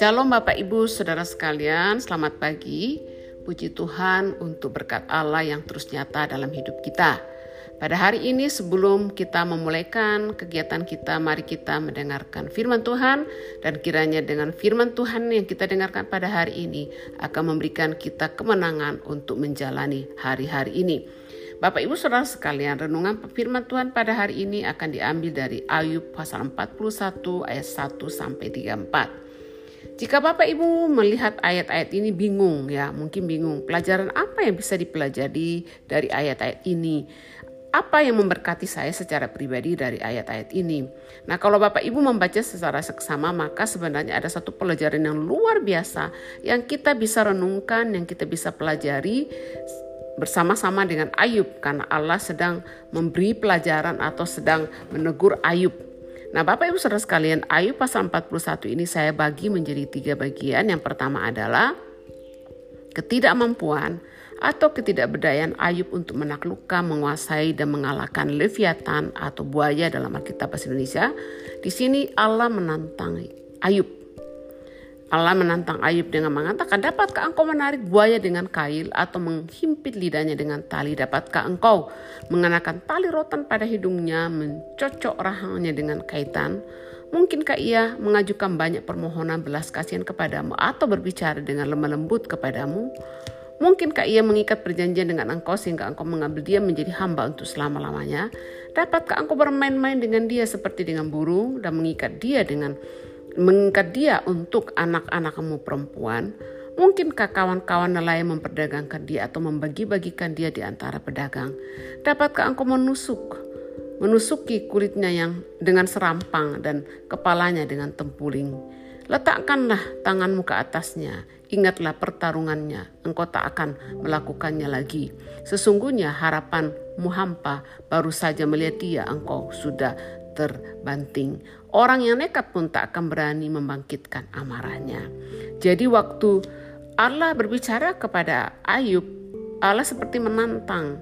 Shalom Bapak Ibu Saudara sekalian, selamat pagi. Puji Tuhan untuk berkat Allah yang terus nyata dalam hidup kita. Pada hari ini sebelum kita memulaikan kegiatan kita, mari kita mendengarkan firman Tuhan dan kiranya dengan firman Tuhan yang kita dengarkan pada hari ini akan memberikan kita kemenangan untuk menjalani hari-hari ini. Bapak Ibu Saudara sekalian, renungan firman Tuhan pada hari ini akan diambil dari Ayub pasal 41 ayat 1 sampai 34. Jika Bapak Ibu melihat ayat-ayat ini bingung ya, mungkin bingung. Pelajaran apa yang bisa dipelajari dari ayat-ayat ini? Apa yang memberkati saya secara pribadi dari ayat-ayat ini? Nah, kalau Bapak Ibu membaca secara seksama, maka sebenarnya ada satu pelajaran yang luar biasa yang kita bisa renungkan, yang kita bisa pelajari bersama-sama dengan Ayub karena Allah sedang memberi pelajaran atau sedang menegur Ayub Nah Bapak Ibu Saudara sekalian Ayub pasal 41 ini saya bagi menjadi tiga bagian. Yang pertama adalah ketidakmampuan atau ketidakberdayaan Ayub untuk menaklukkan, menguasai dan mengalahkan Leviathan atau buaya dalam Alkitab bahasa Indonesia. Di sini Allah menantang Ayub Allah menantang Ayub dengan mengatakan, dapatkah engkau menarik buaya dengan kail atau menghimpit lidahnya dengan tali? Dapatkah engkau mengenakan tali rotan pada hidungnya, mencocok rahangnya dengan kaitan? Mungkinkah ia mengajukan banyak permohonan belas kasihan kepadamu atau berbicara dengan lemah lembut kepadamu? Mungkinkah ia mengikat perjanjian dengan engkau sehingga engkau mengambil dia menjadi hamba untuk selama-lamanya? Dapatkah engkau bermain-main dengan dia seperti dengan burung dan mengikat dia dengan mengikat dia untuk anak-anakmu perempuan, mungkinkah kawan-kawan nelayan memperdagangkan dia atau membagi-bagikan dia di antara pedagang? Dapatkah engkau menusuk, menusuki kulitnya yang dengan serampang dan kepalanya dengan tempuling? Letakkanlah tanganmu ke atasnya, ingatlah pertarungannya, engkau tak akan melakukannya lagi. Sesungguhnya harapanmu hampa, baru saja melihat dia, engkau sudah terbanting. Orang yang nekat pun tak akan berani membangkitkan amarahnya. Jadi waktu Allah berbicara kepada Ayub, Allah seperti menantang.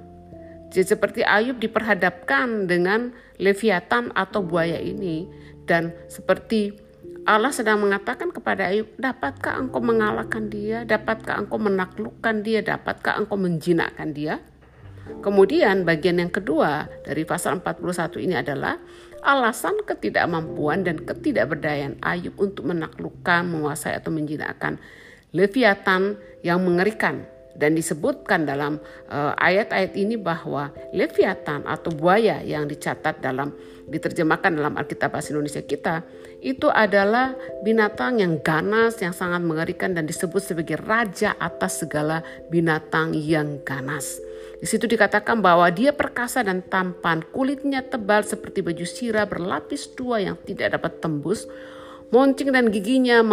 Jadi seperti Ayub diperhadapkan dengan Leviathan atau buaya ini dan seperti Allah sedang mengatakan kepada Ayub, dapatkah engkau mengalahkan dia? Dapatkah engkau menaklukkan dia? Dapatkah engkau menjinakkan dia? Kemudian bagian yang kedua dari pasal 41 ini adalah alasan ketidakmampuan dan ketidakberdayaan Ayub untuk menaklukkan, menguasai atau menjinakkan Leviathan yang mengerikan dan disebutkan dalam uh, ayat-ayat ini bahwa Leviathan atau buaya yang dicatat dalam diterjemahkan dalam Alkitab bahasa Indonesia kita itu adalah binatang yang ganas yang sangat mengerikan dan disebut sebagai raja atas segala binatang yang ganas. Di situ dikatakan bahwa dia perkasa dan tampan, kulitnya tebal seperti baju sirah berlapis dua yang tidak dapat tembus, moncing dan giginya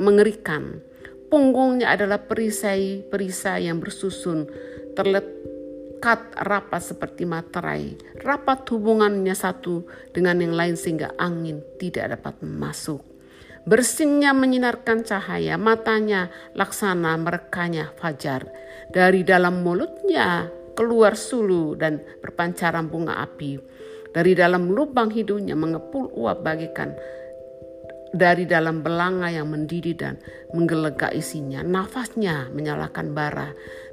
mengerikan. Punggungnya adalah perisai-perisai yang bersusun, terlekat rapat seperti materai. Rapat hubungannya satu dengan yang lain sehingga angin tidak dapat masuk. Bersinnya menyinarkan cahaya, matanya laksana merekanya fajar. Dari dalam mulutnya keluar sulu dan berpancaran bunga api. Dari dalam lubang hidungnya mengepul uap bagikan dari dalam belanga yang mendidih dan menggelegak isinya. Nafasnya menyalakan bara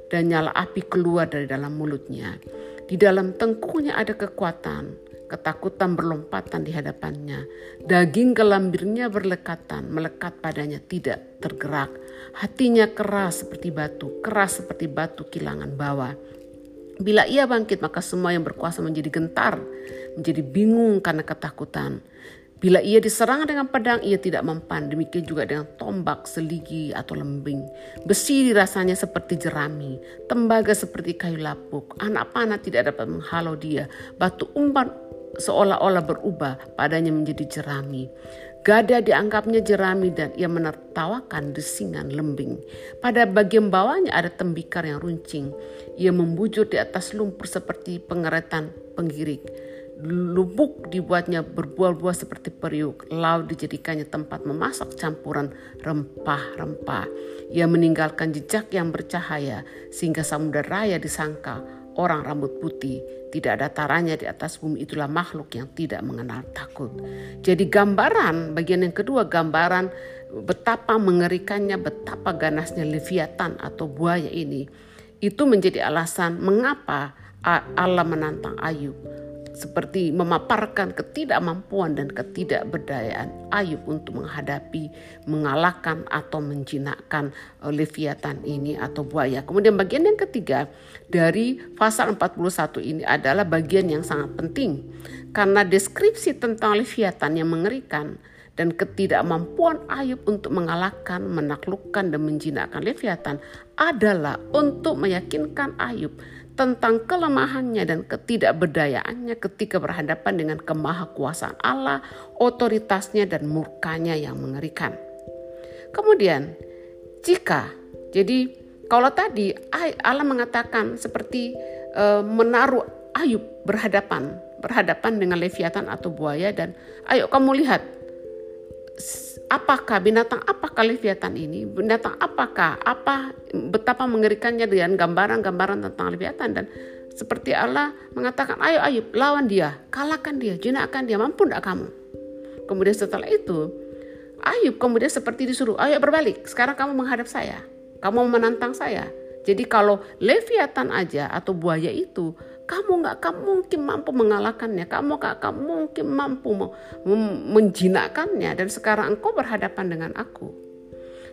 dan nyala api keluar dari dalam mulutnya. Di dalam tengkuknya ada kekuatan, Ketakutan berlompatan di hadapannya. Daging gelambirnya berlekatan, melekat padanya tidak tergerak. Hatinya keras seperti batu, keras seperti batu kilangan bawah. Bila ia bangkit, maka semua yang berkuasa menjadi gentar, menjadi bingung karena ketakutan. Bila ia diserang dengan pedang, ia tidak mempan. Demikian juga dengan tombak, seligi, atau lembing. Besi dirasanya seperti jerami, tembaga seperti kayu lapuk. Anak panah tidak dapat menghalau dia. Batu umpan seolah-olah berubah padanya menjadi jerami. Gada dianggapnya jerami dan ia menertawakan desingan lembing. Pada bagian bawahnya ada tembikar yang runcing. Ia membujur di atas lumpur seperti pengeretan penggirik lubuk dibuatnya berbuah-buah seperti periuk. Laut dijadikannya tempat memasak campuran rempah-rempah. Ia meninggalkan jejak yang bercahaya sehingga samudera raya disangka orang rambut putih. Tidak ada taranya di atas bumi itulah makhluk yang tidak mengenal takut. Jadi gambaran bagian yang kedua gambaran betapa mengerikannya, betapa ganasnya Leviathan atau buaya ini. Itu menjadi alasan mengapa Allah menantang Ayub seperti memaparkan ketidakmampuan dan ketidakberdayaan Ayub untuk menghadapi, mengalahkan atau menjinakkan eh, Leviathan ini atau buaya. Kemudian bagian yang ketiga dari pasal 41 ini adalah bagian yang sangat penting karena deskripsi tentang Leviathan yang mengerikan dan ketidakmampuan Ayub untuk mengalahkan, menaklukkan dan menjinakkan Leviathan adalah untuk meyakinkan Ayub tentang kelemahannya dan ketidakberdayaannya ketika berhadapan dengan kemahakuasaan Allah, otoritasnya dan murkanya yang mengerikan. Kemudian, jika jadi kalau tadi Allah mengatakan seperti e, menaruh Ayub berhadapan berhadapan dengan Leviathan atau buaya dan ayo kamu lihat apakah binatang apakah Leviathan ini? Binatang apakah? Apa betapa mengerikannya dengan gambaran-gambaran tentang Leviathan dan seperti Allah mengatakan, ayo Ayub lawan dia, kalahkan dia, jinakkan dia, mampu tidak kamu? Kemudian setelah itu, Ayub kemudian seperti disuruh, ayo berbalik, sekarang kamu menghadap saya, kamu menantang saya. Jadi kalau Leviathan aja atau buaya itu kamu nggak kamu mungkin mampu mengalahkannya, kamu nggak kamu mungkin mampu menjinakkannya. Dan sekarang engkau berhadapan dengan aku.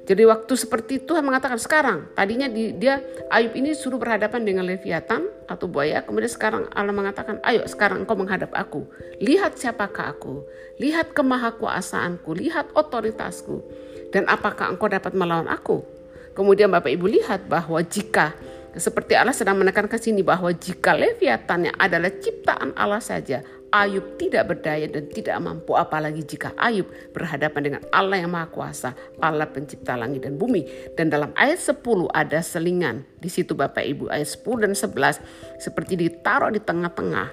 Jadi waktu seperti Tuhan mengatakan sekarang, tadinya di, dia Ayub ini suruh berhadapan dengan Leviathan atau buaya, kemudian sekarang Allah mengatakan, ayo sekarang engkau menghadap aku. Lihat siapakah aku, lihat kemahakuasaanku, lihat otoritasku, dan apakah engkau dapat melawan aku. Kemudian Bapak Ibu lihat bahwa jika seperti Allah sedang menekankan sini bahwa jika Leviathan yang adalah ciptaan Allah saja, Ayub tidak berdaya dan tidak mampu apalagi jika Ayub berhadapan dengan Allah yang Maha Kuasa, Allah pencipta langit dan bumi. Dan dalam ayat 10 ada selingan. Di situ Bapak Ibu ayat 10 dan 11 seperti ditaruh di tengah-tengah.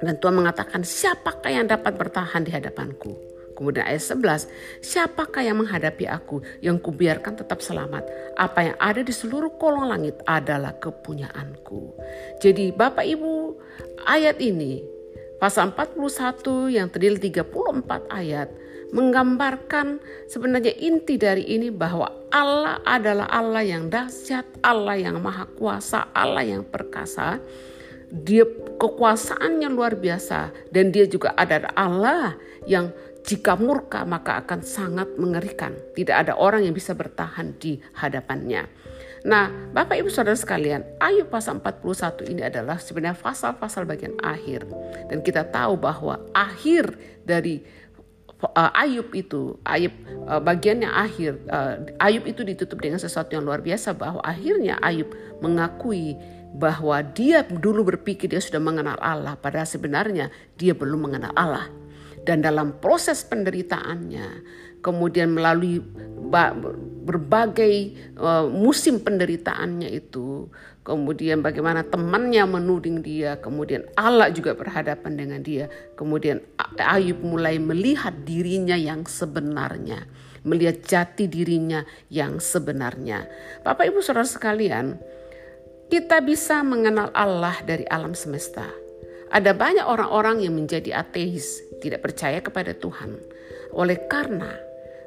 Dan Tuhan mengatakan, siapakah yang dapat bertahan di hadapanku? Kemudian ayat 11, siapakah yang menghadapi aku yang kubiarkan tetap selamat? Apa yang ada di seluruh kolong langit adalah kepunyaanku. Jadi Bapak Ibu ayat ini pasal 41 yang terdiri 34 ayat menggambarkan sebenarnya inti dari ini bahwa Allah adalah Allah yang dahsyat, Allah yang maha kuasa, Allah yang perkasa. Dia kekuasaannya luar biasa dan dia juga ada Allah yang jika murka maka akan sangat mengerikan. Tidak ada orang yang bisa bertahan di hadapannya. Nah, Bapak Ibu Saudara sekalian, Ayub pasal 41 ini adalah sebenarnya pasal-pasal bagian akhir. Dan kita tahu bahwa akhir dari uh, Ayub itu, Ayub uh, bagian yang akhir, uh, Ayub itu ditutup dengan sesuatu yang luar biasa bahwa akhirnya Ayub mengakui bahwa dia dulu berpikir dia sudah mengenal Allah, padahal sebenarnya dia belum mengenal Allah dan dalam proses penderitaannya kemudian melalui berbagai uh, musim penderitaannya itu kemudian bagaimana temannya menuding dia kemudian Allah juga berhadapan dengan dia kemudian Ayub mulai melihat dirinya yang sebenarnya melihat jati dirinya yang sebenarnya. Bapak Ibu Saudara sekalian kita bisa mengenal Allah dari alam semesta ada banyak orang-orang yang menjadi ateis tidak percaya kepada Tuhan. Oleh karena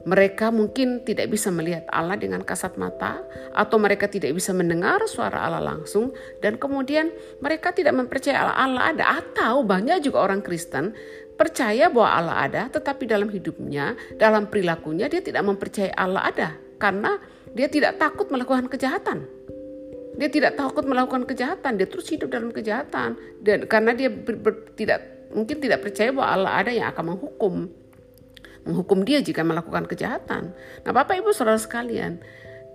mereka mungkin tidak bisa melihat Allah dengan kasat mata, atau mereka tidak bisa mendengar suara Allah langsung, dan kemudian mereka tidak mempercayai Allah, Allah ada. Atau banyak juga orang Kristen percaya bahwa Allah ada, tetapi dalam hidupnya, dalam perilakunya, dia tidak mempercayai Allah ada karena dia tidak takut melakukan kejahatan. Dia tidak takut melakukan kejahatan, dia terus hidup dalam kejahatan, dan karena dia ber, ber, tidak mungkin tidak percaya bahwa Allah ada yang akan menghukum. Menghukum dia jika melakukan kejahatan. Nah, Bapak Ibu Saudara sekalian,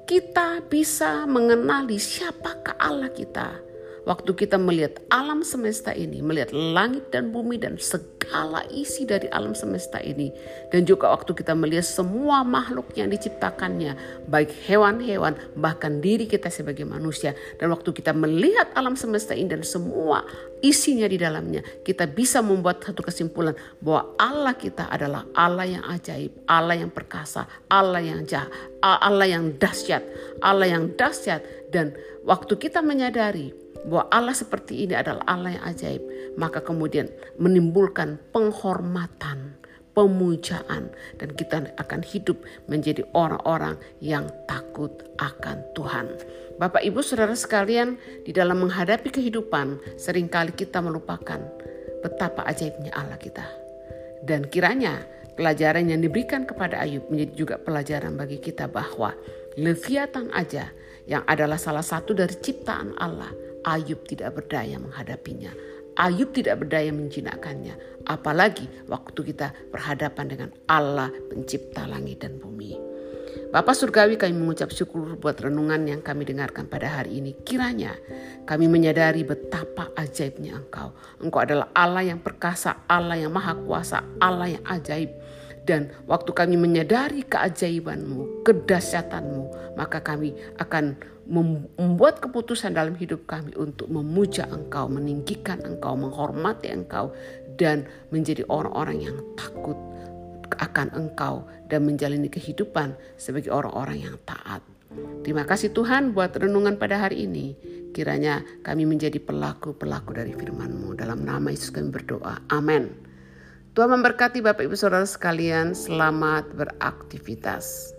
kita bisa mengenali siapakah Allah kita Waktu kita melihat alam semesta ini, melihat langit dan bumi dan segala isi dari alam semesta ini, dan juga waktu kita melihat semua makhluk yang diciptakannya, baik hewan-hewan, bahkan diri kita sebagai manusia, dan waktu kita melihat alam semesta ini dan semua isinya di dalamnya, kita bisa membuat satu kesimpulan bahwa Allah kita adalah Allah yang ajaib, Allah yang perkasa, Allah yang jahat, Allah yang dahsyat, Allah yang dahsyat, dan waktu kita menyadari bahwa Allah seperti ini adalah Allah yang ajaib, maka kemudian menimbulkan penghormatan, pemujaan, dan kita akan hidup menjadi orang-orang yang takut akan Tuhan. Bapak, ibu, saudara sekalian, di dalam menghadapi kehidupan, sering kali kita melupakan betapa ajaibnya Allah kita. Dan kiranya pelajaran yang diberikan kepada Ayub menjadi juga pelajaran bagi kita bahwa Leviathan aja yang adalah salah satu dari ciptaan Allah, Ayub tidak berdaya menghadapinya. Ayub tidak berdaya menjinakkannya, apalagi waktu kita berhadapan dengan Allah pencipta langit dan bumi. Bapak Surgawi kami mengucap syukur buat renungan yang kami dengarkan pada hari ini. Kiranya kami menyadari betapa ajaibnya Engkau. Engkau adalah Allah yang perkasa, Allah yang maha kuasa, Allah yang ajaib. Dan waktu kami menyadari keajaibanmu, kedahsyatanmu, maka kami akan membuat keputusan dalam hidup kami untuk memuja Engkau, meninggikan Engkau, menghormati Engkau, dan menjadi orang-orang yang takut akan Engkau dan menjalani kehidupan sebagai orang-orang yang taat. Terima kasih Tuhan buat renungan pada hari ini. Kiranya kami menjadi pelaku-pelaku dari firman-Mu. Dalam nama Yesus kami berdoa. Amin. Tuhan memberkati Bapak Ibu Saudara sekalian. Selamat beraktivitas.